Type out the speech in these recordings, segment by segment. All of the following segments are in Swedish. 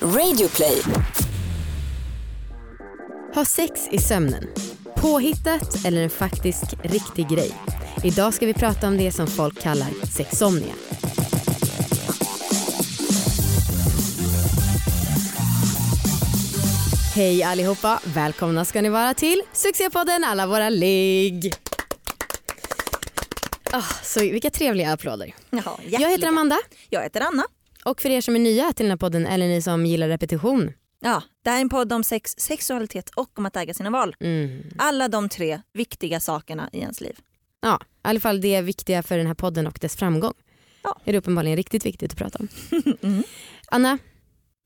Radioplay. Ha sex i sömnen. Påhittat eller en faktisk riktig grej. Idag ska vi prata om det som folk kallar sexsomnia. Hej allihopa, välkomna ska ni vara till succépodden Alla våra ligg. Ah, så vilka trevliga applåder. Jaha, Jag heter Amanda Jag heter Anna. Och för er som är nya till den här podden eller ni som gillar repetition. Ja, det här är en podd om sex, sexualitet och om att äga sina val. Mm. Alla de tre viktiga sakerna i ens liv. Ja, i alla fall det är viktiga för den här podden och dess framgång. Ja. Är det uppenbarligen riktigt viktigt att prata om. Mm. Anna,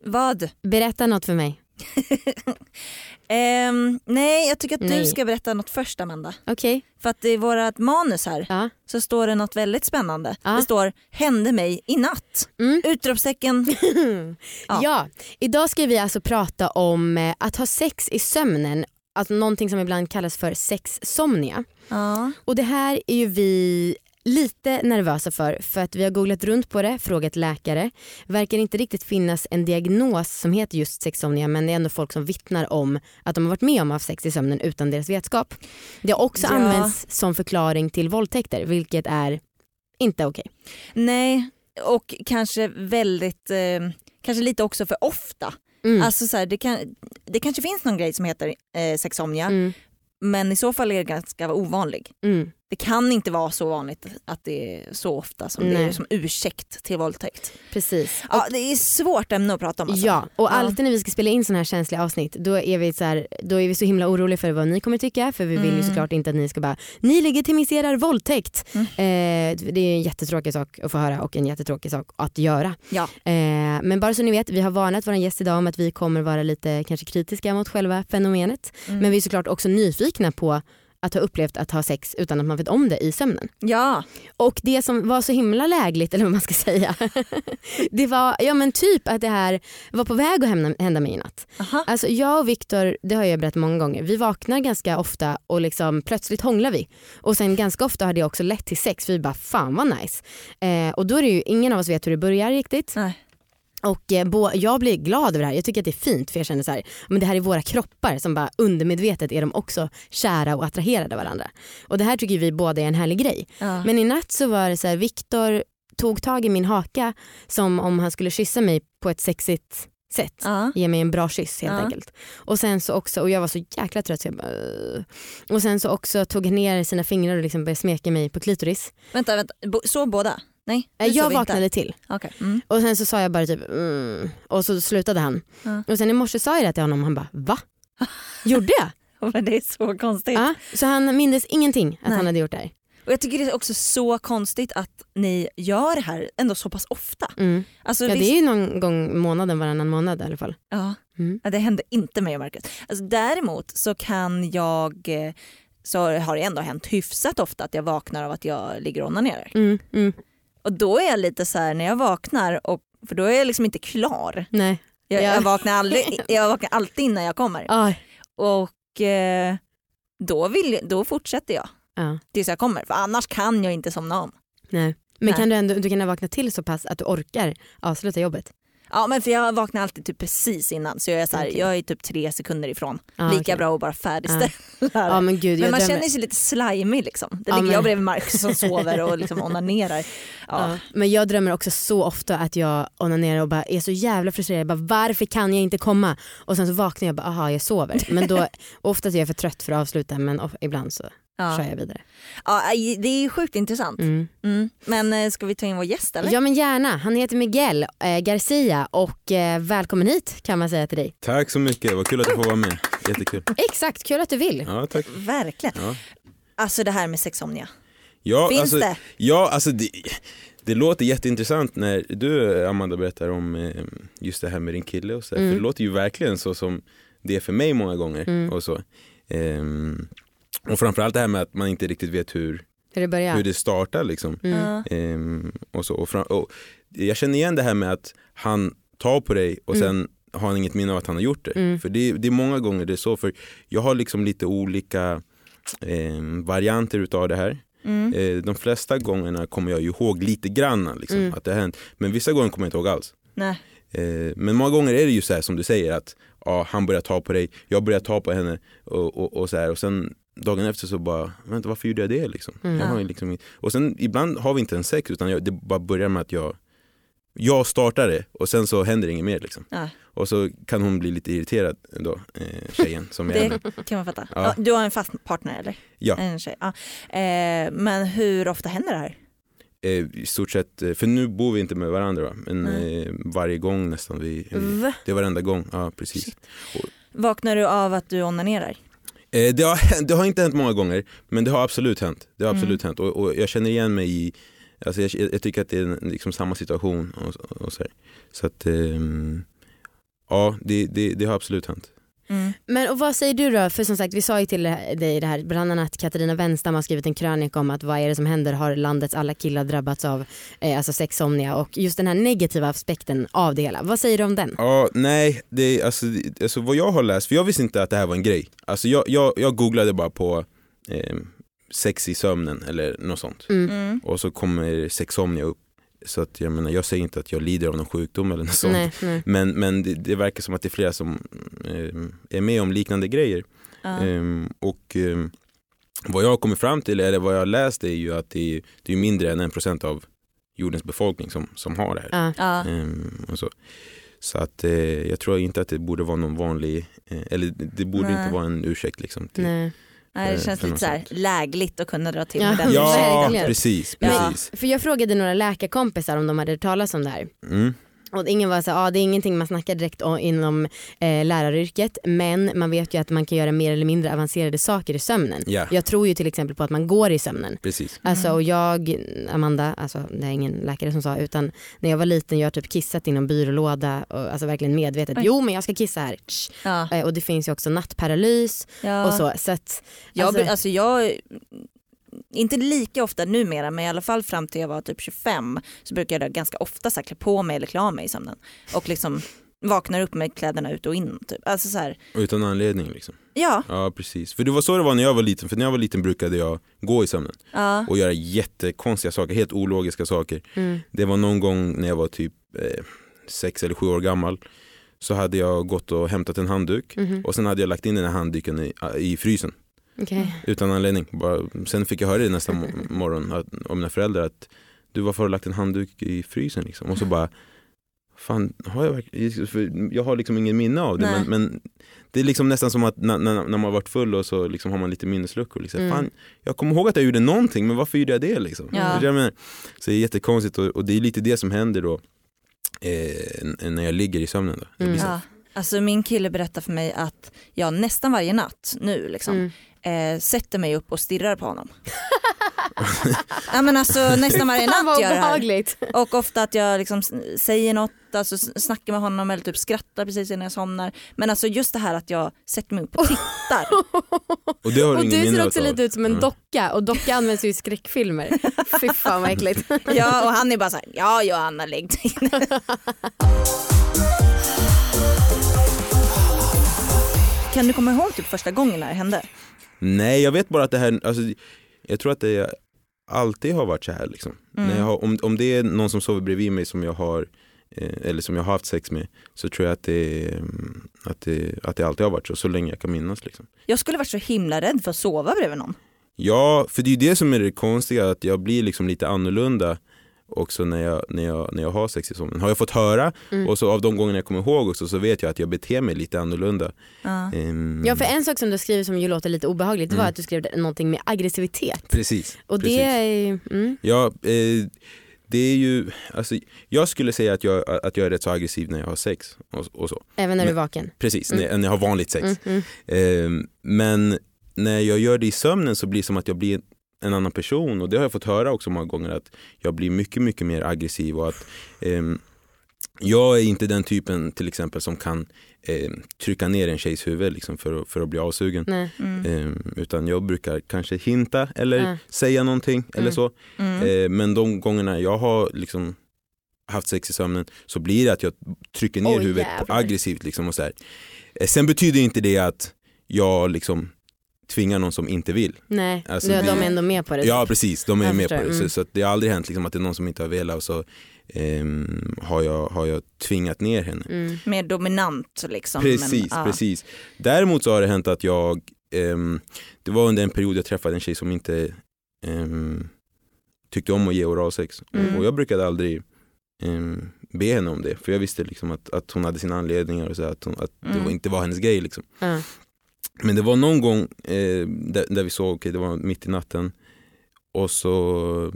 Vad? berätta något för mig. Ehm, nej, jag tycker att Nej. du ska berätta något först Amanda. Okej. För att i vårt manus här Ja. så står det något väldigt spännande. Ja. Det står hände mig i natt. Mm. Utropstecken. Ja. Ja. idag ska vi alltså prata om eh, att ha sex i sömnen. Alltså någonting som ibland kallas för sexsomnia. Ja. Och det här är ju vi lite nervösa för för att vi har googlat runt på det, frågat läkare. Verkar inte riktigt finnas en diagnos som heter just sexsomnia men det är ändå folk som vittnar om att de har varit med om att ha sex i sömnen utan deras vetskap. Det har också Ja. använts som förklaring till våldtäkter vilket är inte okej. Nej, och kanske väldigt, eh, kanske lite också för ofta. Mm. Alltså så här, det, kan, det kanske finns någon grej som heter eh, sexsomnia Mm. men i så fall är det ganska ovanlig. Mm. Det kan inte vara så vanligt att det är så ofta som det Nej. är som ursäkt till våldtäkt. Precis. Ja, det är svårt ämne att prata om. Alltså. Ja, och alltid när vi ska spela in såna här känsliga avsnitt då är vi så, här, då är vi så himla oroliga för vad ni kommer tycka för vi vill ju Mm. såklart inte att ni ska bara ni legitimiserar våldtäkt. Mm. Eh, det är en jättetråkig sak att få höra och en jättetråkig sak att göra. Ja. Eh, men bara så ni vet, vi har varnat vår gäst idag om att vi kommer vara lite kanske kritiska mot själva fenomenet. Mm. Men vi är såklart också nyfikna på att ha upplevt att ha sex utan att man vet om det i sömnen. ja, Och det som var så himla lägligt, eller vad man ska säga, det var ja, men typ att det här var på väg att hända, hända mig i natt. Aha. Alltså jag och Viktor, det har jag berättat många gånger, vi vaknar ganska ofta och liksom plötsligt hånglar vi. Och sen ganska ofta har det också lett till sex, vi bara fan vad nice. Eh, och då är det ju, ingen av oss vet hur det börjar riktigt. Nej. Och eh, jag blir glad över det här, jag tycker att det är fint för jag känner så här, men det här är våra kroppar som bara undermedvetet är de också kära och attraherade av varandra. Och det här tycker vi båda är en härlig grej. Ja. Men i natt så var det så här, Viktor tog tag i min haka som om han skulle kyssa mig på ett sexigt sätt. Ja. Ge mig en bra kyss helt Ja. enkelt. Och sen så också, och jag var så jäkla trött så jag bara. Och sen så också tog han ner sina fingrar och liksom började smeka mig på klitoris. Vänta, vänta. Sov båda? Nej, Eh, jag sov inte. vaknade till Okej. Mm. och sen så sa jag bara typ mm. och så slutade han. Ja. Och sen i morse sa jag det till honom och han bara va? Gjorde jag? Men det är så konstigt. ja. Så han mindes ingenting att Nej. han hade gjort det här. Och jag tycker det är också så konstigt att ni gör det här ändå så pass ofta. Mm. Alltså, Ja det är ju någon gång månaden varannan månad i alla fall. ja. Mm. Ja, det hände inte mig och Marcus. Alltså, däremot så kan jag, eh, så har det ändå hänt hyfsat ofta att jag vaknar av att jag ligger och onanerar. Mm. Mm. Och då är jag lite så här när jag vaknar, och, för då är jag liksom inte klar. Nej. Jag, Ja. jag, vaknar, aldrig, jag vaknar alltid innan jag kommer. Aj. Och eh, då, vill, då fortsätter jag Ja. tills jag kommer. För annars kan jag inte somna om. Nej. Men Nej. kan du ändå du kan vakna till så pass att du orkar avsluta jobbet? Ja men för jag vaknar alltid typ precis innan så jag är, så här, Okej. jag är typ tre sekunder ifrån. Ah, Lika okej. bra att bara färdigställa Ja men gud. Men jag man känner sig lite slimy liksom. Det ligger men- jag bredvid Marcus som sover och liksom onanerar. Ja. Men jag drömmer också så ofta att jag onanerar och bara är så jävla frustrerad. Bara, varför kan jag inte komma? Och sen så vaknar jag och bara aha jag sover. Men då, oftast är jag för trött för att avsluta men ibland så Ja. kör jag vidare. Ja, det är sjukt intressant. Mm. Mm. Men eh, ska vi ta in vår gäst eller? Ja men gärna. Han heter Miguel eh, Garcia och eh, välkommen hit kan man säga till dig. Tack så mycket, vad kul att jag får vara med. Jättekul. Exakt, kul att du vill. Ja, tack. Verkligen. Ja. Alltså det här med sexomnia. Ja, Finns alltså, det? Ja, alltså det, det låter jätteintressant när du Amanda berättar om eh, just det här med din kille och så. Mm. För det låter ju verkligen så som det är för mig många gånger. Mm. Och, så. Ehm, och framförallt det här med att man inte riktigt vet hur, Hur det börjar. hur det startar. Liksom. Mm. Ehm, och så, och fram, och jag känner igen det här med att han tar på dig och Mm. sen har han inget minne av att han har gjort det. Mm. För det, det är många gånger det är så, för jag har liksom lite olika eh, varianter utav det här. Mm. Eh, de flesta gångerna kommer jag ju ihåg lite grann liksom, Mm. att det har hänt. Men vissa gånger kommer jag inte ihåg alls. Nej. Eh, men många gånger är det ju så här som du säger att ja, han börjar ta på dig, jag börjar ta på henne och, och, och så här och sen dagen efter så bara, vänta varför gjorde jag det liksom? Mm. Jag har liksom och sen ibland har vi inte en sex utan jag, det bara börjar med att jag jag startar det och sen så händer det inget mer liksom. Ja. Och så kan hon bli lite irriterad då, eh, tjejen som är henne. Det kan man fatta. Ja. Du har en fast partner eller? Ja. En tjej. Ja. Eh, men hur ofta händer det här? Eh, I stort sett, eh, för nu bor vi inte med varandra va? men eh, varje gång nästan. Vi, eh, Va? det är varenda gång, ja precis. Vaknar du av att du onanerar? Eh, det, har, det har inte hänt många gånger men det har absolut hänt. Det har Mm. absolut hänt och, och jag känner igen mig i, alltså jag, jag tycker att det är liksom samma situation. Och, och så här. så att, ehm, ja det, det, det har absolut hänt. Mm. Men och vad säger du då? För som sagt vi sa ju till dig det här, bland annat Katarina Wenstam har skrivit en krönika om att vad är det som händer? Har landets alla killar drabbats av eh, alltså sexsomnia och just den här negativa aspekten av det hela. Vad säger du om den? Ja, nej, det, alltså, det- alltså vad jag har läst, för jag visste inte att det här var en grej. Alltså jag, jag, jag googlade bara på eh, sex i sömnen eller något sånt. Mm. Mm. Och så kommer sexsomnia upp. Så att jag menar, jag säger inte att jag lider av någon sjukdom eller något sånt. Nej, nej. Men, men det, det verkar som att det är flera som eh, är med om liknande grejer. Ja. Ehm, och ehm, vad jag har kommit fram till, eller vad jag har läst, är ju att det är, det är mindre än en procent av jordens befolkning som, som har det här. Ja. Ehm, och så. så att eh, jag tror inte att det borde vara någon vanlig, eh, eller det, det borde Nej. inte vara en ursäkt liksom. Till, nej. Nej, det för- känns lite så här lägligt att kunna dra till Ja. med den. Ja, verkligen. precis, Ja. precis. För jag frågade några läkarkompisar om de hade hört talas om det här. Mm. Och ingen var så ah, det är ingenting man snackar direkt om, inom eh, läraryrket men man vet ju att man kan göra mer eller mindre avancerade saker i sömnen. Ja, Jag tror ju till exempel på att man går i sömnen. precis. Alltså Mm. och jag, Amanda, alltså det är ingen läkare som sa utan när jag var liten jag har typ kissat i någon byrålåda och alltså verkligen medvetet. Oj. Jo men jag ska kissa här. Ja. Eh, Och det finns ju också nattparalys Ja. och så. så att, Jag, alltså, alltså, jag, inte lika ofta numera men i alla fall fram till jag var typ 25 så brukar jag ganska ofta så klä på mig eller klä av mig i sömnen. Och liksom vaknar upp med kläderna ut och in. Typ. Alltså så här, Utan anledning liksom. ja, Ja precis. För det var så det var när jag var liten, för när jag var liten brukade jag gå i sömnen ja, och göra jättekonstiga saker, helt ologiska saker. mm, Det var någon gång när jag var typ eh, sex eller sju år gammal så hade jag gått och hämtat en handduk mhm, och sen hade jag lagt in den här handduken i, i frysen okej. utan anledning. Bara, sen fick jag höra det nästa mo- morgon att, av mina föräldrar att du varför har du lagt en handduk i frysen liksom? Och så bara Fan, har jag verkligen, för jag har liksom ingen minne av det men, men det är liksom nästan som att när, när, när man har varit full och så liksom har man lite minnesluckor. Liksom. Mm. Fan, jag kommer ihåg att jag gjorde någonting men varför gjorde jag det? Liksom? Ja. Jag menar? Så det är jättekonstigt och, och det är lite det som händer då eh, när jag ligger i sömnen. Då. Mm. ja. Alltså min kille berättar för mig att jag nästan varje natt nu liksom Mm. Eh, sätter mig upp och stirrar på honom. ja men alltså nästan varje natt gör det här. Och ofta att jag liksom säger något, alltså snackar med honom eller typ skrattar precis innan jag somnar. Men alltså just det här att jag sätter mig upp och tittar. Och det har Och ingen du ser också lite ut som en docka och docka används ju i skräckfilmer. Fy fan vad äckligt. ja och han är bara så här, ja Johanna lägg dig ner." Kan du komma ihåg typ första gången när det hände? Nej jag vet bara att det här, alltså, jag tror att det alltid har varit så här liksom. Mm. Har, om, om det är någon som sover bredvid mig som jag har eh, eller som jag har haft sex med så tror jag att det, mm, att det, att det alltid har varit så, så länge jag kan minnas. Liksom. Jag skulle varit så himla rädd för att sova bredvid någon. Ja, för det är ju det som är det konstiga, att jag blir liksom lite annorlunda också när jag, när jag, när jag har sex i sömnen. Har jag fått höra Mm. och så av de gångerna jag kommer ihåg också så vet jag att jag beter mig lite annorlunda. Ja. Ehm, Ja för en sak som du skriver som ju låter lite obehagligt det var Mm. att du skrev någonting med aggressivitet. Precis. Och precis. det är mm, Ja, eh, det är ju, alltså, jag skulle säga att jag, att jag är rätt så aggressiv när jag har sex och, och så. även när du är Men- vaken. Precis, Mm. när, när jag har vanligt sex. Mm, mm. Eh, men när jag gör det i sömnen så blir det som att jag blir en annan person och det har jag fått höra också många gånger att jag blir mycket, mycket mer aggressiv och att ehm, jag är inte den typen till exempel som kan ehm, trycka ner en tjejs huvud liksom, för, att- för att bli avsugen. Nej. Mm. Ehm, utan jag brukar kanske hinta eller Ja. säga någonting eller Mm. så. Mm. Eh, men de gångerna jag har liksom haft sex i sömnen så blir det att jag trycker ner Oj, huvudet jävlar. aggressivt. Liksom och så här. Eh, sen betyder inte det att jag liksom tvingar någon som inte vill. Nej, Alltså, nu är det- de ändå med på det. Ja precis, de är Jag med på det. mm. Så, så att det har aldrig hänt liksom, att det är någon som inte har velat och så ehm, har, jag, har jag tvingat ner henne. Mm. Mer dominant liksom. Precis, men, ja. precis. Däremot så har det hänt att jag, ehm, det var under en period jag träffade en tjej som inte ehm, tyckte om att ge oralsex. Mm. Och, och jag brukade aldrig ehm, be henne om det, för jag visste liksom att, att hon hade sina anledningar och så, att, hon, att det Mm. var, inte var hennes grej. Liksom. Ja. Men det var någon gång eh, där, där vi såg, okej det var mitt i natten och så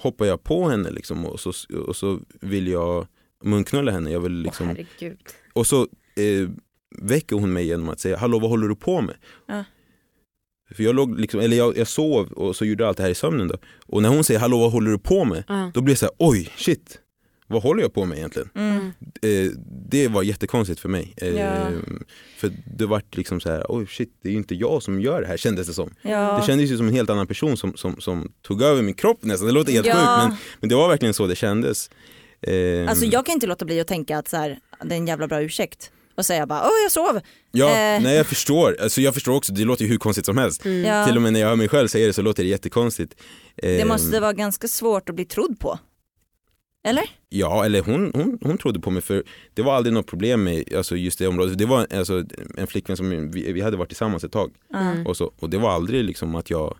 hoppade jag på henne liksom, och, så, och så vill jag munknulla henne. Jag vill liksom, herregud. och så eh, väcker hon mig genom att säga hallå vad håller du på med? Ja. För jag, låg liksom, eller jag, jag sov och så gjorde allt det här i sömnen då. Och när hon säger hallå vad håller du på med? Ja. Då blir jag så här, oj shit, vad håller jag på med egentligen? Mm. Eh, det var jättekonstigt för mig. Eh, Ja. För det vart liksom så här, oj shit det är ju inte jag som gör det här kändes det som. Ja. Det kändes ju som en helt annan person som, som, som tog över min kropp nästan. Det låter helt Ja. sjukt men, men det var verkligen så det kändes. Eh, Alltså jag kan inte låta bli att tänka att så här, det är en jävla bra ursäkt. Och säga bara åh jag sov. Ja, eh. nej jag förstår. Alltså jag förstår också, det låter ju hur konstigt som helst. Mm. Ja. Till och med när jag hör mig själv säga det så låter det jättekonstigt. Det Eh, måste vara ganska svårt att bli trodd på. Eller? Ja, eller hon, hon, hon trodde på mig för det var aldrig något problem med alltså, just det området. Det var alltså, en flickvän som vi, vi hade varit tillsammans ett tag Mm. och, så, och det var aldrig liksom att jag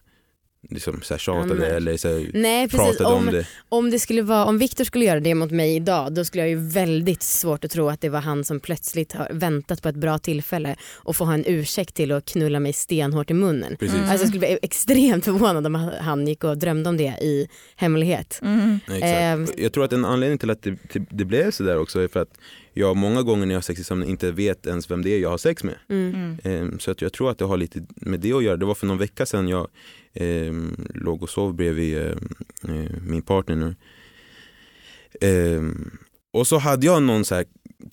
liksom, så här, tjatade Ja, men- eller så här, Nej precis, pratade om, om, det. om, det skulle vara, om Viktor skulle göra det mot mig idag då skulle jag ju väldigt svårt att tro att det var han som plötsligt har väntat på ett bra tillfälle och få ha en ursäkt till att knulla mig stenhårt i munnen. Precis. Mm. Alltså jag skulle bli extremt förvånad om han gick och drömde om det i hemlighet. Mm. Exakt. Jag tror att en anledning till att det, till, det blev så där också är för att jag många gånger när jag har sex i sömnen inte vet ens vem det är jag har sex med. Mm. Mm. Ehm, Så att jag tror att det har lite med det att göra. Det var för någon vecka sedan jag ehm, låg och sov bredvid ehm, eh, min partner nu. Ehm, och så hade jag någon så här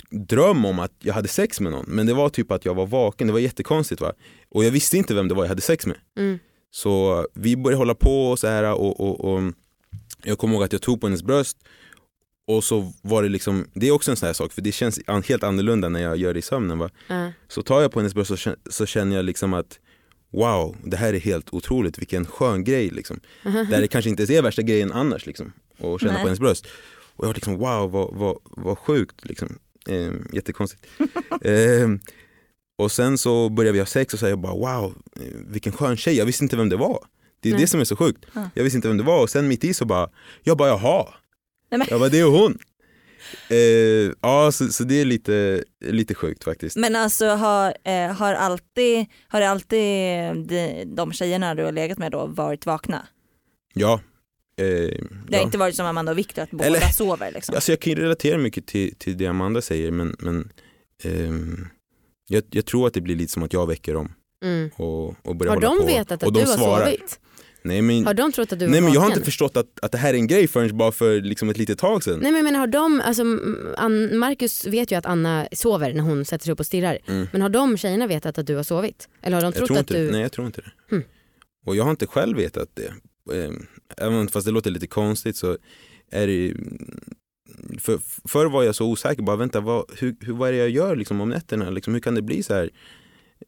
dröm om att jag hade sex med någon. Men det var typ att jag var vaken, det var jättekonstigt va. Och jag visste inte vem det var jag hade sex med. Mm. Så vi började hålla på och så här och, och, och jag kommer ihåg att jag tog på hennes bröst och så var det liksom, det är också en sån här sak för det känns helt annorlunda när jag gör det i sömnen va. Ja. Så tar jag på hennes bröst så, så känner jag liksom att wow, det här är helt otroligt, vilken skön grej liksom. Där det kanske inte är värsta grejen annars liksom, att känna Nej. på hennes bröst. Och jag var liksom wow, vad, vad, vad sjukt liksom. Eh, jättekonstigt. eh, och sen så började vi ha sex och så jag bara wow, vilken skön tjej, jag visste inte vem det var. Det är Nej. det som är så sjukt. Ja. Jag visste inte vem det var och sen mitt i så bara, jag bara jaha. Nej, men- Jag bara det är hon. Eh, ja så, så det är lite, lite sjukt faktiskt. Men alltså har, eh, har, alltid, har det alltid de, de tjejerna du har legat med då varit vakna? Ja. Eh, Det ja. har inte varit som Amanda och Viktor att båda Eller- sover liksom? Alltså jag kan ju relatera mycket till, till det Amanda säger men, men ehm, jag, jag tror att det blir lite som att jag väcker dem Mm. och, och börjar Har hålla de på. vetat och att de du har svarar. sovit? Nej men, Har de trott att du nej, var men jag har inte förstått att, att det här är en grej förrän bara för liksom ett litet tag sedan. Nej men menar, har de, alltså, Marcus vet ju att Anna sover när hon sätter sig upp och stirrar. Mm. Men har de tjejerna vetat att du har sovit? Eller har de trott tror att inte, du... Nej jag tror inte det. Hmm. Och jag har inte själv vetat det. Ehm, Även fast det låter lite konstigt så är det för, Förr var jag så osäker, bara vänta vad, hur, hur, vad är det jag gör liksom, om nätterna? Liksom, hur kan det bli så här?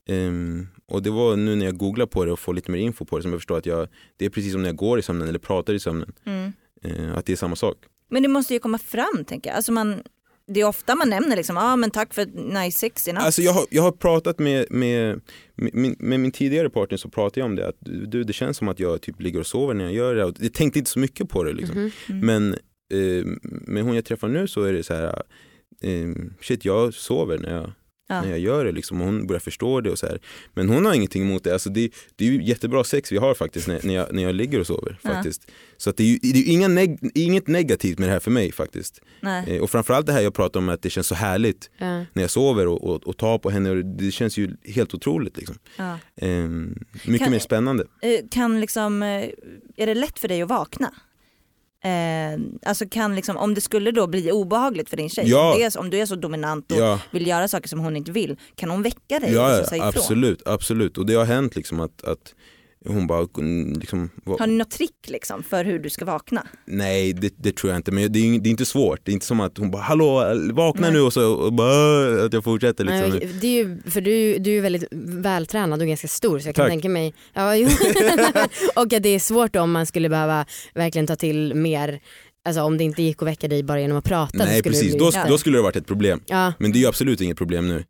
Ehm, och det var nu när jag googlar på det och får lite mer info på det som jag förstår att jag, det är precis som när jag går i sömnen eller pratar i sömnen. Mm. eh, att det är samma sak. Men det måste ju komma fram tänker jag. Alltså man, det är ofta man nämner liksom, ah, men tack för nice sex i natt. Alltså jag har, jag har pratat med, med, med, min, med min tidigare partner så pratade jag om det att du det känns som att jag typ ligger och sover när jag gör det. Och jag tänkte inte så mycket på det liksom. Mhm. Mm. Men eh, med hon jag träffar nu så är det så här, eh, shit jag sover när jag, Ja. när jag gör det liksom. Och hon börjar förstå det och så här. Men hon har ingenting emot det. Alltså det, det är ju jättebra sex vi har faktiskt när, när, jag, när jag ligger och sover. Ja. faktiskt. Så att det är ju det är inga neg, inget negativt med det här för mig faktiskt. Nej. Eh, och framförallt det här jag pratar om att det känns så härligt Ja. när jag sover och, och, och tar på henne. Och det känns ju helt otroligt. Liksom. Ja. Eh, mycket Kan- mer spännande. Eh, Kan liksom, eh, är det lätt för dig att vakna? Eh, alltså kan liksom, om det skulle då bli obehagligt för din tjej, Ja. är, om du är så dominant och Ja. vill göra saker som hon inte vill, kan hon väcka dig? Ja, och ifrån? absolut, absolut. Och det har hänt liksom att, att hon bara mm, liksom, va- Har ni något trick liksom för hur du ska vakna? Nej det, det tror jag inte, men det är, det är inte svårt. Det är inte som att hon bara hallå vakna Nej. nu och så och bara, att jag fortsätter liksom. Nej, det är ju, för du, du är väldigt vältränad och ganska stor så jag kan Tack. tänka mig ja, jo. och att det är svårt om man skulle behöva verkligen ta till mer alltså, om det inte gick att väcka dig bara genom att prata. Nej skulle precis, bli då, då skulle det varit ett problem. Ja. Men det är ju absolut inget problem nu.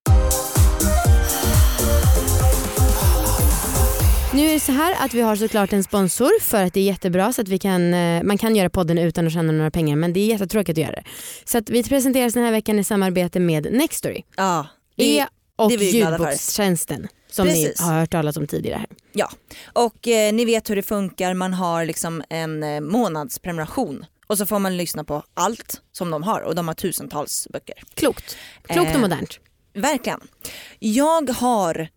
Nu är det så här att vi har såklart en sponsor för att det är jättebra så att vi kan, eh, man kan göra podden utan att tjäna några pengar men det är jättetråkigt att göra det. Så att vi presenteras den här veckan i samarbete med Nextory. Ja, det- E och det glada för. ljudbokstjänsten som Precis. ni har hört talas om tidigare. här. Ja, och eh, ni vet hur det funkar. Man har liksom en eh, månadsprenumeration och så får man lyssna på allt som de har och de har tusentals böcker. Klokt. Klokt och Eh, modernt. Verkligen. Jag har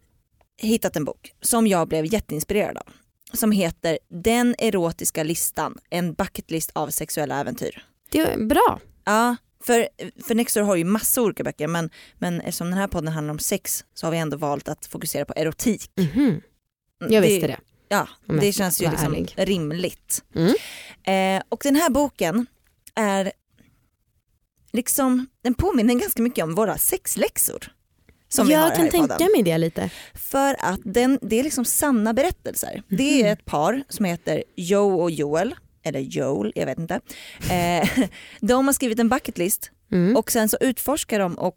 hittat en bok som jag blev jätteinspirerad av. Som heter Den erotiska listan, en bucketlist av sexuella äventyr. Det är bra. Ja, för, för Nextor har ju massa olika böcker men, men eftersom den här podden handlar om sex så har vi ändå valt att fokusera på erotik. Mhm. Jag visste det. Ja, Om det känns ju liksom ärlig. rimligt. Mm. Eh, och den här boken är liksom, den påminner ganska mycket om våra sexläxor. Som jag kan tänka mig det lite. För att den, det är liksom sanna berättelser. Det Mhm. är ett par som heter Joe och Joel, eller Joel, jag vet inte. Eh, de har skrivit en bucketlist Mm. och sen så utforskar de och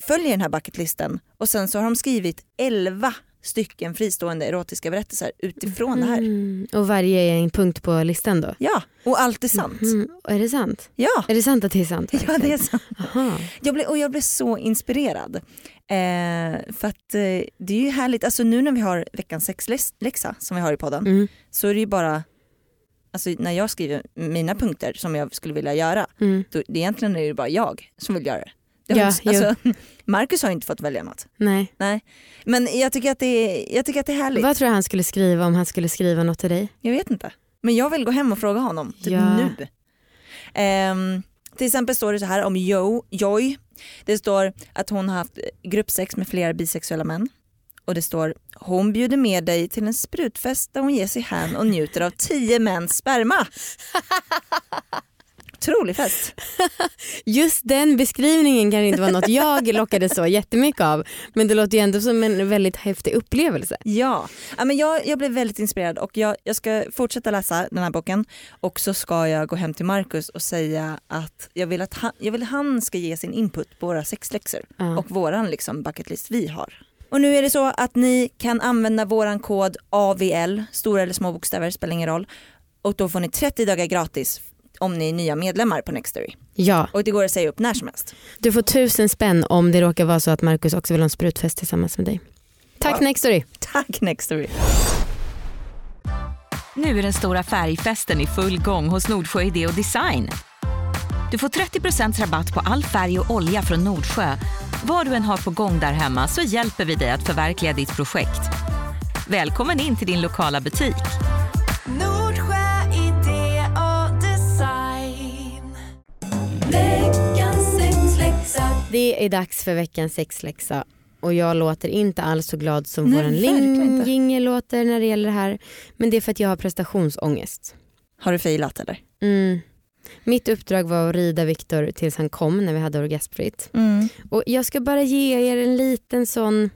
följer den här bucketlisten och sen så har de skrivit 11 stycken fristående erotiska berättelser utifrån det här. Mm. Och varje är en punkt på listan då? Ja, och allt är sant. Mm. Är det sant? Ja, Är det sant att det är sant? ja det är sant. Aha. Jag blev, och jag blev så inspirerad. Eh, för att eh, det är ju härligt, alltså nu när vi har veckans sexläxa som vi har i podden Mm. så är det ju bara, alltså när jag skriver mina punkter som jag skulle vilja göra, Mm. då, det egentligen är det bara jag som vill göra det. Ja, inte- alltså, Marcus har inte fått välja något. Nej. Nej. Men jag tycker, att det är, jag tycker att det är härligt. Vad tror du han skulle skriva om han skulle skriva något till dig? Jag vet inte. Men jag vill gå hem och fråga honom, typ Ja. nu. Ehm, till exempel står det så här om Jo, Joy. Det står att hon har haft gruppsex med flera bisexuella män. Och det står hon bjuder med dig till en sprutfest där hon ger sig hän och njuter av tio mäns sperma. Otrolig fest. Just den beskrivningen kan inte vara något jag lockade så jättemycket av. Men det låter ju ändå som en väldigt häftig upplevelse. Ja, ja men jag, jag blev väldigt inspirerad och jag, jag ska fortsätta läsa den här boken och så ska jag gå hem till Marcus och säga att jag vill att han, jag vill att han ska ge sin input på våra sexläxor Ja. och våran liksom bucketlist vi har. Och nu är det så att ni kan använda våran kod AVL, stora eller små bokstäver spelar ingen roll och då får ni 30 dagar gratis om ni är nya medlemmar på Nextory. Ja, Och det går att säga upp när som helst. du får tusen spänn om det råkar vara så att Marcus också vill ha en sprutfest tillsammans med dig. Tack Ja. Nextory. Tack Nextory. Nu är den stora färgfesten i full gång hos Nordsjö Idé och Design. Du får 30% rabatt på all färg och olja från Nordsjö. Vad du än har på gång där hemma så hjälper vi dig att förverkliga ditt projekt. Välkommen in till din lokala butik. Det är dags för veckans sexläxa och jag låter inte alls så glad som Nej, inte. jingel låter när det gäller det här. Men det är för att jag har prestationsångest. Har du filat eller? Mm. Mitt uppdrag var att rida Viktor tills han kom när vi hade orgasmfritt. Mm. Och jag ska bara ge er en liten sån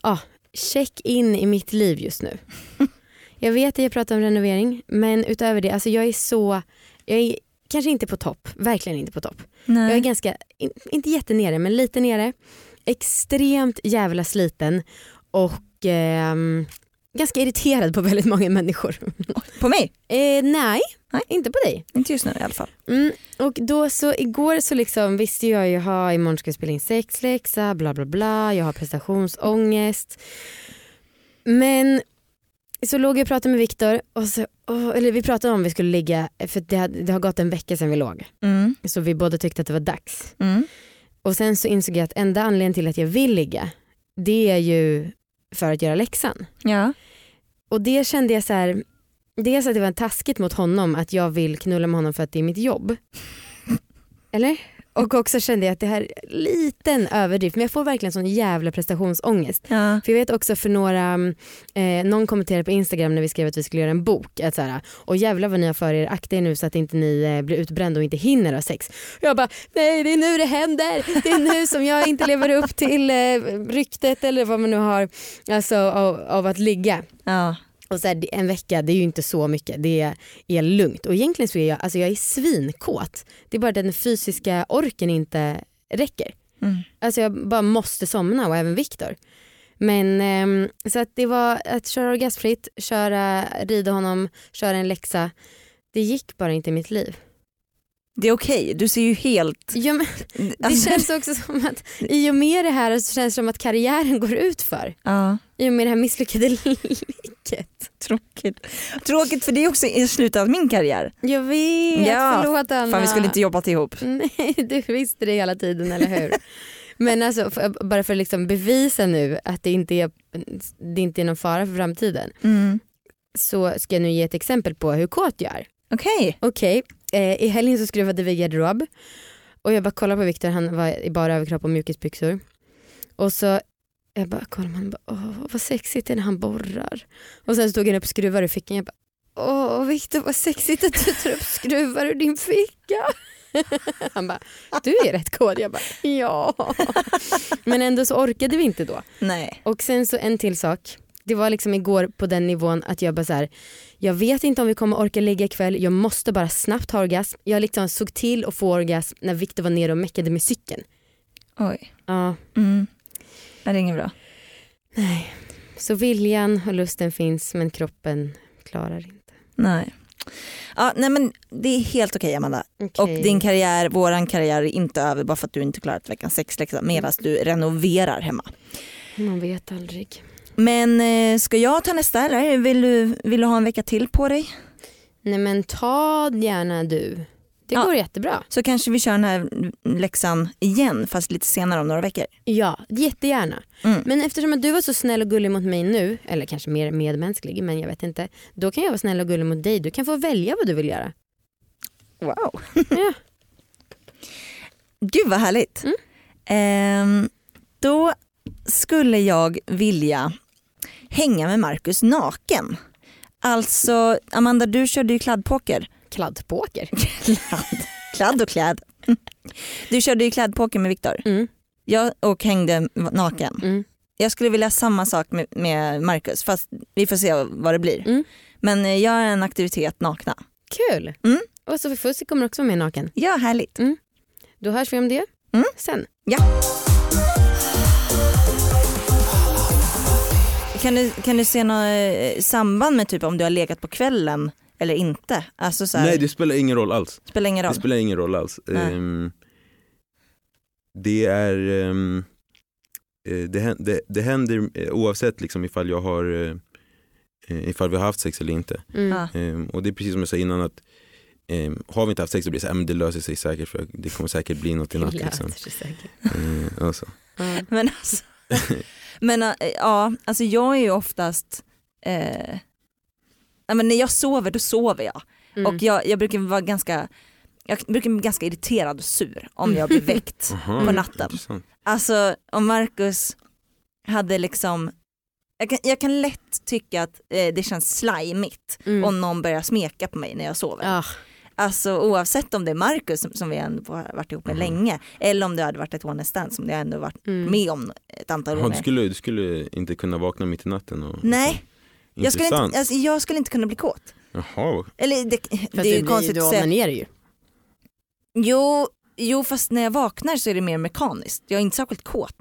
ah, check in i mitt liv just nu. jag vet att jag pratar om renovering men utöver det, alltså jag är så, jag är kanske inte på topp, verkligen inte på topp. Nej. Jag är ganska, in, inte jättenere men lite nere. Extremt jävla sliten och ehm, ganska irriterad på väldigt många människor. På mig? eh, nej, Nej. inte på dig. Inte just nu i alla fall. Mm, och då så igår så liksom visste jag ju, ha imorgon ska jag spela in sexläxa, bla bla bla, jag har prestationsångest. Men så låg jag och pratade med Viktor, och så, åh, eller vi pratade om vi skulle ligga, för det, hade, det har gått en vecka sedan vi låg. Mm. Så vi båda tyckte att det var dags. Mm. Och sen så insåg jag att enda anledningen till att jag vill ligga, det är ju för att göra läxan. Ja. Och det kände jag så här, dels att det var taskigt mot honom att jag vill knulla med honom för att det är mitt jobb. Eller? Och också kände jag att det här är liten överdrift men jag får verkligen sån jävla prestationsångest. ja. För jag vet också för några, eh, någon kommenterade på Instagram när vi skrev att vi skulle göra en bok att så här, och jävlar vad ni har för er, akta er nu så att inte ni eh, blir utbrända och inte hinner ha sex. Jag bara, nej det är nu det händer, det är nu som jag inte lever upp till eh, ryktet eller vad man nu har alltså, av, av att ligga. ja. Och så här, en vecka det är ju inte så mycket, det är, lugnt. Och egentligen så är jag, alltså jag är svinkåt. Det är bara den fysiska orken inte räcker. Mm. Alltså jag bara måste somna och även Viktor. Men ehm, så att det var att köra orgasmfritt, köra, rida honom, köra en läxa. Det gick bara inte i mitt liv. Det är okej, du ser ju helt... Ja, men det Alltså- känns också som att i och med det här så känns det som att karriären går ut för. Ja, I och med det här misslyckade liket. tråkigt. Tråkigt för det är också i slutet av min karriär. Jag vet, Ja, förlåt Anna. Fan vi skulle inte jobbat ihop. Nej, du visste det hela tiden, eller hur? Men alltså, för, bara för att liksom bevisa nu att det inte, är, det inte är någon fara för framtiden Mm. så ska jag nu ge ett exempel på hur kåt jag är. Okej. Okej, eh, i helgen så skruvade vi garderob och jag bara kollade på Viktor, han var i bara överkropp och mjukisbyxor. Och så jag bara på honom, bara, åh vad sexigt det är när han borrar. Och sen stod han upp och skruvade ur fickan, jag bara åh Viktor vad sexigt att du tar upp skruvar ur din ficka. Han bara, du är rätt kod. Jag bara, ja. Men ändå så orkade vi inte då. Nej. Och sen så en till sak. Det var liksom igår på den nivån att jag bara så här, jag vet inte om vi kommer orka ligga ikväll, jag måste bara snabbt ha orgasm. Jag liksom såg till att få orgasm när Viktor var nere och meckade med cykeln. Oj. Ja, Mm. Det är inget bra. nej. Så viljan och lusten finns men kroppen klarar inte. Nej. Ja, nej men det är helt okej Amanda. Okej. Och din karriär, våran karriär är inte över bara för att du inte klarat veckans sexläxa medan du renoverar hemma. Man vet aldrig. Men eh, ska jag ta nästa eller vill du, vill du ha en vecka till på dig? Nej men ta gärna du. Det Ja. går jättebra. Så kanske vi kör den här läxan igen fast lite senare om några veckor. Ja, jättegärna. Mm. Men eftersom att du var så snäll och gullig mot mig nu, eller kanske mer medmänsklig, men jag vet inte. Då kan jag vara snäll och gullig mot dig. Du kan få välja vad du vill göra. Wow. Ja. Gud vad härligt. Mm. Ehm, då skulle jag vilja hänga med Marcus naken. Alltså Amanda du körde ju kladdpoker. Kladdpoker. Kladd, kladd och kläd. Du körde ju klädpoker med Viktor. Mm. Jag och hängde naken. Mm. Jag skulle vilja samma sak med, med Marcus fast vi får se vad det blir. Mm. Men eh, gör en aktivitet nakna. Kul. Mm. Och Sofie Fussi kommer också vara med naken. Ja härligt. Då hörs vi om det Mm. sen. Kan du, kan du se något eh, samband med typ om du har legat på kvällen eller inte? Alltså så här, Nej det spelar ingen roll alls. spelar ingen Det roll. spelar ingen roll alls. Ehm, det är eh, det, det, det händer eh, oavsett liksom ifall jag har ifall vi har haft sex eller inte. Mm. Ehm, och det är precis som jag sa innan att ehm, har vi inte haft sex så blir det så här, "Ah, men det löser sig säkert för det kommer säkert bli något i natt. Det Liksom. löser sig säkert. Alltså. Ja. Men alltså, men, eh, ja, alltså jag är ju oftast, eh, men när jag sover då sover jag. Mm. Och jag, jag brukar vara ganska jag brukar bli ganska irriterad och sur om jag blir väckt på natten. Alltså om Marcus hade liksom, jag kan, jag kan lätt tycka att eh, det känns slimigt Mm. om någon börjar smeka på mig när jag sover. Ah, Alltså oavsett om det är Marcus som, som vi ändå har varit ihop med Mhm. länge eller om det hade varit ett one stand som jag ändå varit mm. med om ett antal gånger. du, skulle, du skulle inte kunna vakna mitt i natten? Och, Nej, jag skulle, Intressant. inte, alltså, jag skulle inte kunna bli kåt. Jaha, Eller det, Fast det är ju konstigt Du att säga. onanerar ju. Jo, jo fast när jag vaknar så är det mer mekaniskt. Jag är inte särskilt kåt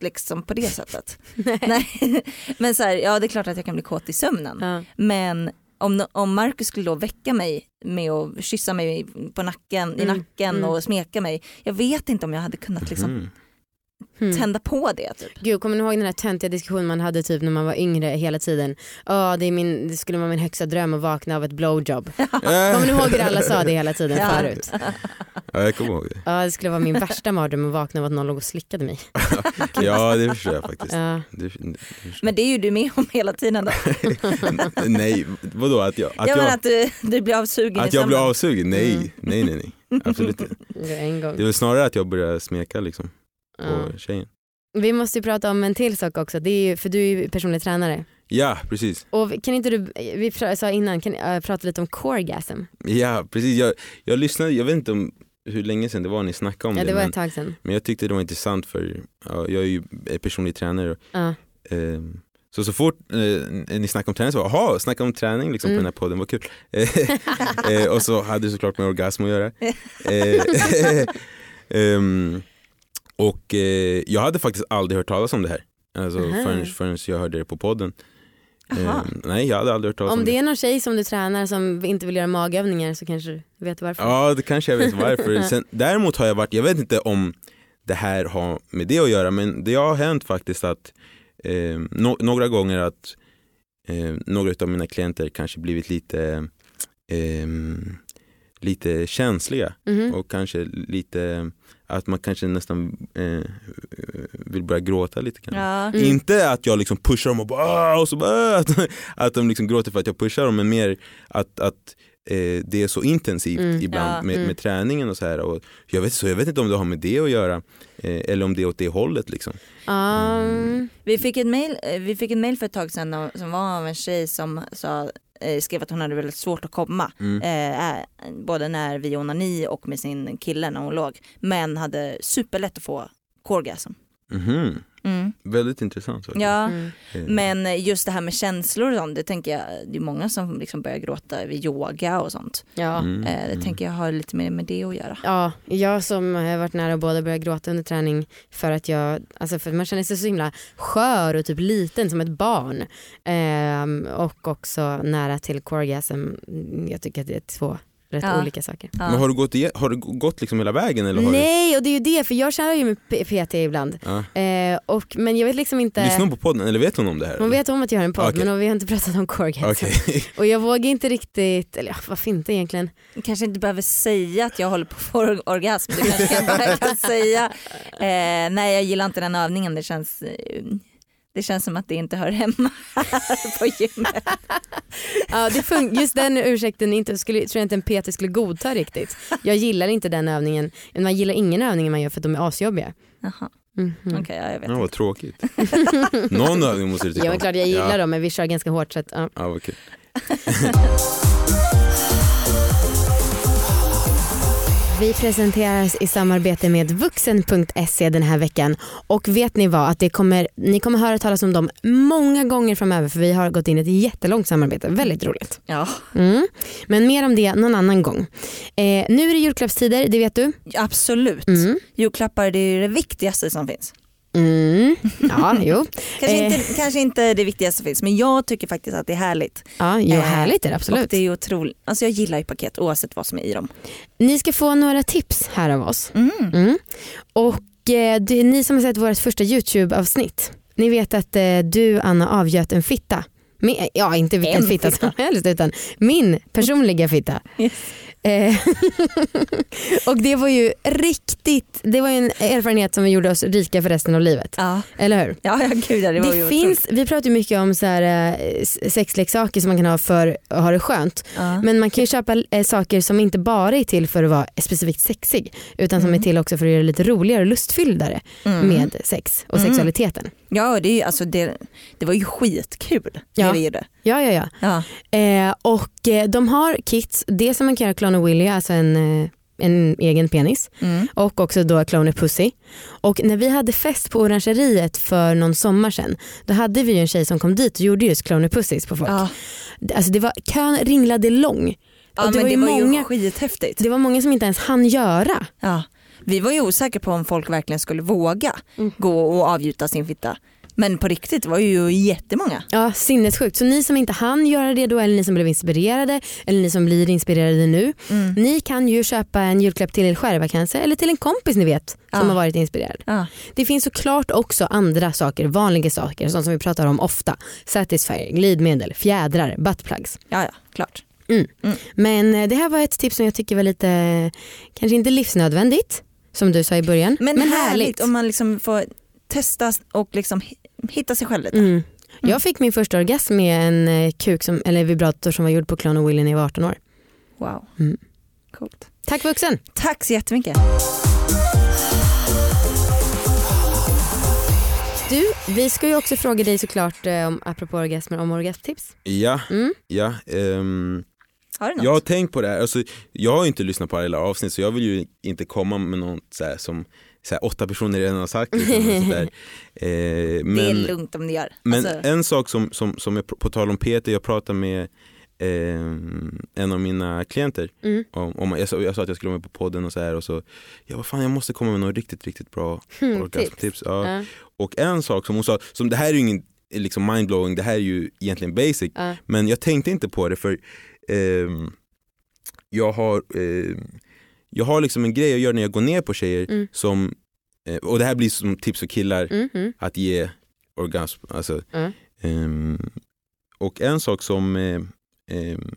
liksom på det sättet. Nej. Men så här, ja det är klart att jag kan bli kåt i sömnen. Ja. Men om, om Marcus skulle då väcka mig med att kyssa mig på nacken, i Mm, nacken mm. och smeka mig. Jag vet inte om jag hade kunnat liksom mm. Mm. tända på det. Typ. Gud, kommer ni ihåg den här töntiga diskussionen man hade typ när man var yngre hela tiden? Ja, det, är min, det skulle vara min högsta dröm att vakna av ett blowjob. Kommer ni ihåg hur alla sa det hela tiden förut? Ja, jag kommer ihåg det. Ja, det skulle vara min värsta mardröm att vakna av att någon låg och slickade mig. Ja det förstår jag faktiskt. Ja. Det, det förstår Men det är ju du med om hela tiden. Då. Nej, vadå att jag, att ja, men jag, att du, du blir avsugen att jag blir avsugen? Nej, Mm. nej, nej, nej. Absolut inte. Det en gång. Det är väl snarare att jag börjar smeka liksom Ja. på tjejen. Vi måste ju prata om en till sak också, det är ju, för du är ju personlig tränare. Ja, precis. Och kan inte du, vi sa innan, kan äh, prata lite om coregasm? Ja, precis. Jag, jag lyssnade, jag vet inte om hur länge sedan det var ni snackade om Ja det, det var men, ett tag sedan. men jag tyckte det var intressant för ja, jag är ju personlig tränare Ja. eh, Så så fort eh, ni snackade om träning så var jaha, snacka om träning liksom, Mm. på den här podden, vad kul. eh, och så hade det såklart med orgasm att göra. Eh, ehm, och eh, jag hade faktiskt aldrig hört talas om det här. Alltså, förrän, förrän jag hörde det på podden. Ehm, nej, jag hade aldrig hört talas om, Om det är någon tjej som du tränar som inte vill göra magövningar så kanske du vet varför. Ja, det kanske jag vet varför. Sen, däremot har jag varit, jag vet inte om det här har med det att göra, men det har hänt faktiskt att eh, no, några gånger att eh, några av mina klienter kanske blivit lite eh, lite känsliga Mhm. och kanske lite att man kanske nästan eh, vill börja gråta lite kanske. Ja. Mm. Inte att jag liksom pushar dem och bara, och så bara, att, att de liksom gråter för att jag pushar dem men mer att, att eh, det är så intensivt Mm. ibland Ja. med, Mm. med träningen och så här. Och jag, vet, så jag vet inte om det har med det att göra eh, eller om det är åt det hållet. Liksom. Um, Vi fick ett mail, eh, vi fick ett mail för ett tag sedan som var av en tjej som sa, skrev att hon hade väldigt svårt att komma. Mm. Eh, eh, både när vi onani och med sin kille när hon låg. Men hade superlätt att få orgasm. Mhm. Mm. Väldigt intressant. faktiskt. Ja, mm. Eh, men just det här med känslor och sånt, det tänker jag, det är många som liksom börjar gråta vid yoga och sånt. Ja. mm, Eh, det mm. tänker jag har lite mer med det att göra. Ja, jag som har varit nära att båda börja gråta under träning för att jag, alltså för man känner sig så himla skör och typ liten som ett barn. Ehm, och också nära till orgasm. Jag tycker att det är två rätt Ja. olika saker. Ja. Men har du gått, har du gått liksom hela vägen? Eller har Nej och det är ju det för jag kör ju med PT ibland. Du, ja. Eh, och, men jag vet liksom inte. Lyssnar hon på podden eller vet hon om det här? Hon vet om att jag har en podd Okej. men vi har inte pratat om orgasm. Okej. Och jag vågar inte riktigt, eller ja, varför inte egentligen? kanske inte behöver säga att jag håller på att få or- orgasm. Du kanske kan bara kan säga eh, nej jag gillar inte den övningen. Det känns, eh, det känns som att det inte hör hemma här på gymmet. Ja, det fun- just den ursäkten inte, skulle, tror jag inte en PT skulle godta riktigt. Jag gillar inte den övningen. Man gillar ingen övning man gör för att de är asjobbiga. Jaha, Mhm. okej ja, jag vet Ja, inte. vad tråkigt. Någon övning måste du tycka Ja men om. klart jag gillar ja. dem men vi kör ganska hårt så att, ja. Ja, kul. Vi presenteras i samarbete med vuxen.se den här veckan och vet ni vad att det kommer, ni kommer höra talas om dem många gånger framöver för vi har gått in i ett jättelångt samarbete, väldigt roligt. Ja, Mm. Men mer om det någon annan gång. Eh, nu är det julklappstider, det vet du. absolut. Mm. Julklappar det är det viktigaste som finns. Mm. Ja, jo. Kanske, Eh. inte, kanske inte det viktigaste som finns men jag tycker faktiskt att det är härligt. Ja, jo, Eh, härligt är det Och absolut. det är otroligt, alltså jag gillar ju paket oavsett vad som är i dem. Ni ska få några tips här av oss. Mm. Mm. Och eh, det, ni som har sett vårt första YouTube-avsnitt, ni vet att eh, du Anna avgöt en fitta. Min, ja inte vilken En fitta, fitta. som helst utan min personliga fitta. Yes. Eh, och det var ju riktigt, det var ju en erfarenhet som gjorde oss rika för resten av livet. Ja, Eller hur? ja, ja gud ja, det Det, var ju finns, vi pratar ju mycket om så här, eh, sexleksaker som man kan ha för att ha det skönt. Ja. Men man kan ju köpa eh, saker som inte bara är till för att vara specifikt sexig utan som Mm. är till också för att göra det lite roligare och lustfylldare Mm. med sex och Mm. Ja, det, alltså det, det var ju skitkul Ja. det gjorde. Ja, ja, ja. Ja. Eh, och eh, de har kits, det som man kan göra Clone och Willy, alltså en, eh, en egen penis Mm. och också då Clone Pussy. Och när vi hade fest på Orangeriet för någon sommar sedan då hade vi ju en tjej som kom dit och gjorde just Clone Pussys på folk. Ja. Alltså det var, kön ringlade lång. Ja, Och det men var det var många- ju skithäftigt. Det var många som inte ens hann göra. Ja. Vi var ju osäkra på om folk verkligen skulle våga Mm. gå och avgjuta sin fitta. Men på riktigt det var ju jättemånga. Ja, sinnessjukt. Så ni som inte hann göra det då eller ni som blev inspirerade eller ni som blir inspirerade nu. Mm. Ni kan ju köpa en julklapp till er själva kanske eller till en kompis ni vet som Ja. har varit inspirerad. Ja. Det finns såklart också andra saker, vanliga saker, sånt som vi pratar om ofta. Satisfyer, glidmedel, fjädrar, buttplugs. ja, ja, klart. Men eh, det här var ett tips som jag tycker var lite, kanske inte livsnödvändigt som du sa i början. Men, härligt om man liksom får testa och liksom hi- hitta sig själv lite. Mm. Jag fick min första orgasm med en eh, kuk som, eller vibrator som var gjord på Clone och Willy när jag var 18 år. Wow. Mm. Coolt. Tack vuxen! Tack så jättemycket. Du, vi ska ju också fråga dig såklart eh, om, apropå orgasmer om orgasmtips. Ja, Mm. ja. ehm, Har du något? jag har tänkt på det här, alltså, jag har inte lyssnat på alla avsnitt så jag vill ju inte komma med något så som så här, åtta personer redan har sagt. Liksom. Eh, det är men lugnt om ni gör. men Alltså, en sak som, som, som är på tal om Peter, jag pratade med eh, en av mina klienter. Mm. Om, om, jag, sa, jag sa att jag skulle vara med på podden och så här och så, jag vad fan jag måste komma med något riktigt, riktigt bra Mm, orgasmtips. Ja. Ja. Och en sak som hon sa, som det här är ju ingen liksom mindblowing, det här är ju egentligen basic, Ja. men jag tänkte inte på det för ehm, jag har ehm, jag har liksom en grej jag gör när jag går ner på tjejer Mm. som, eh, och det här blir som tips för killar Mm, att ge orgasm. Alltså, Mm. ehm, och en sak som eh, ehm,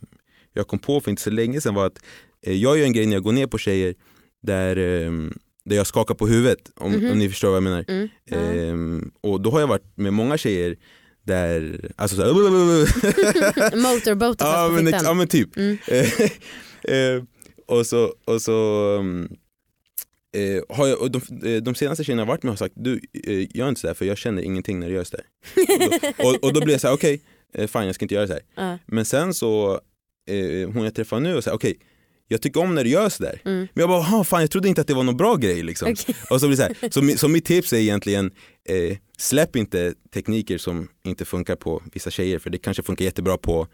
jag kom på för inte så länge sedan var att eh, jag gör en grej när jag går ner på tjejer där, ehm, där jag skakar på huvudet, om, om ni förstår vad jag menar. Mm. Och då har jag varit med många tjejer där, alltså så här, Motorboaten ja, men, ja men typ. Mm. Eh, och så, och så um, eh, har jag, och de, eh, de senaste tjejerna jag varit med har sagt du eh, gör inte sådär för jag känner ingenting när du gör sådär. och, då, och, och då blir jag såhär okej, eh, fine jag ska inte göra så här. Ja. Men sen så, eh, hon jag träffar nu och säger okej jag tycker om när du gör sådär. Mm. Men jag bara, "Ha, fan jag trodde inte att det var någon bra grej liksom. Okej. Och så blir så, här. Så, så mitt tips är egentligen, eh, släpp inte tekniker som inte funkar på vissa tjejer för det kanske funkar jättebra på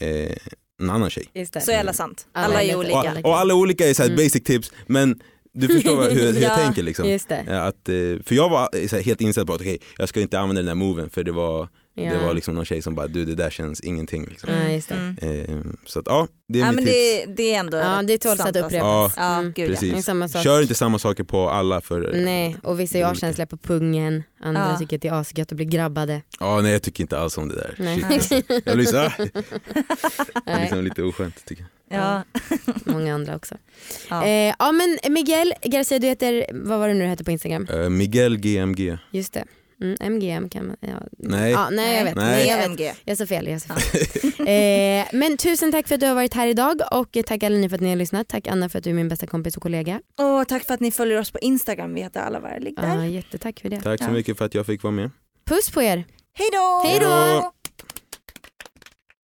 eh, en annan tjej. Just det. så jävla sant. Alla Alla är är olika. olika. Och, och alla olika är så här Mm. basic tips men du förstår vad- hur, hur jag Ja, tänker liksom. Just det. Ja, Att, eh, för jag var så här, helt inställd på att okej, jag ska inte använda den här moven för det var, Ja. det var liksom någon tjej som bara du det där känns ingenting. Liksom. Ja, just det. Mm. Eh, så att ja, det är Ja, mitt men tips. det, det är ändå Ja, det tåls sant, att alltså. upprepas. Ja, Mm. Precis. Kör inte samma saker på alla för Nej, och vissa är Det är avkänsliga på pungen, andra Ja. tycker att det är asgött att bli grabbade. Ja, nej jag tycker inte alls om det där. Nej. Shit, alltså. Jag blir så, ah, det är liksom lite oskönt tycker jag. Ja. många andra också. Ja. Eh, ja men Miguel Garcia, du heter, vad var det nu du hette på Instagram? Eh, Miguel GMG. Just det. Mm, MGM kan man, ja. Nej. Ja, nej jag vet. Nej. Nej, jag, vet. Jag sa fel. Jag sa fel. eh, men tusen tack för att du har varit här idag och tack alla ni för att ni har lyssnat. Tack Anna för att du är min bästa kompis och kollega. Och tack för att ni följer oss på Instagram. Vi heter alla var ligg där. Ja, jättetack för det. Tack så mycket för att jag fick vara med. Puss på er. Hej då! Hej då!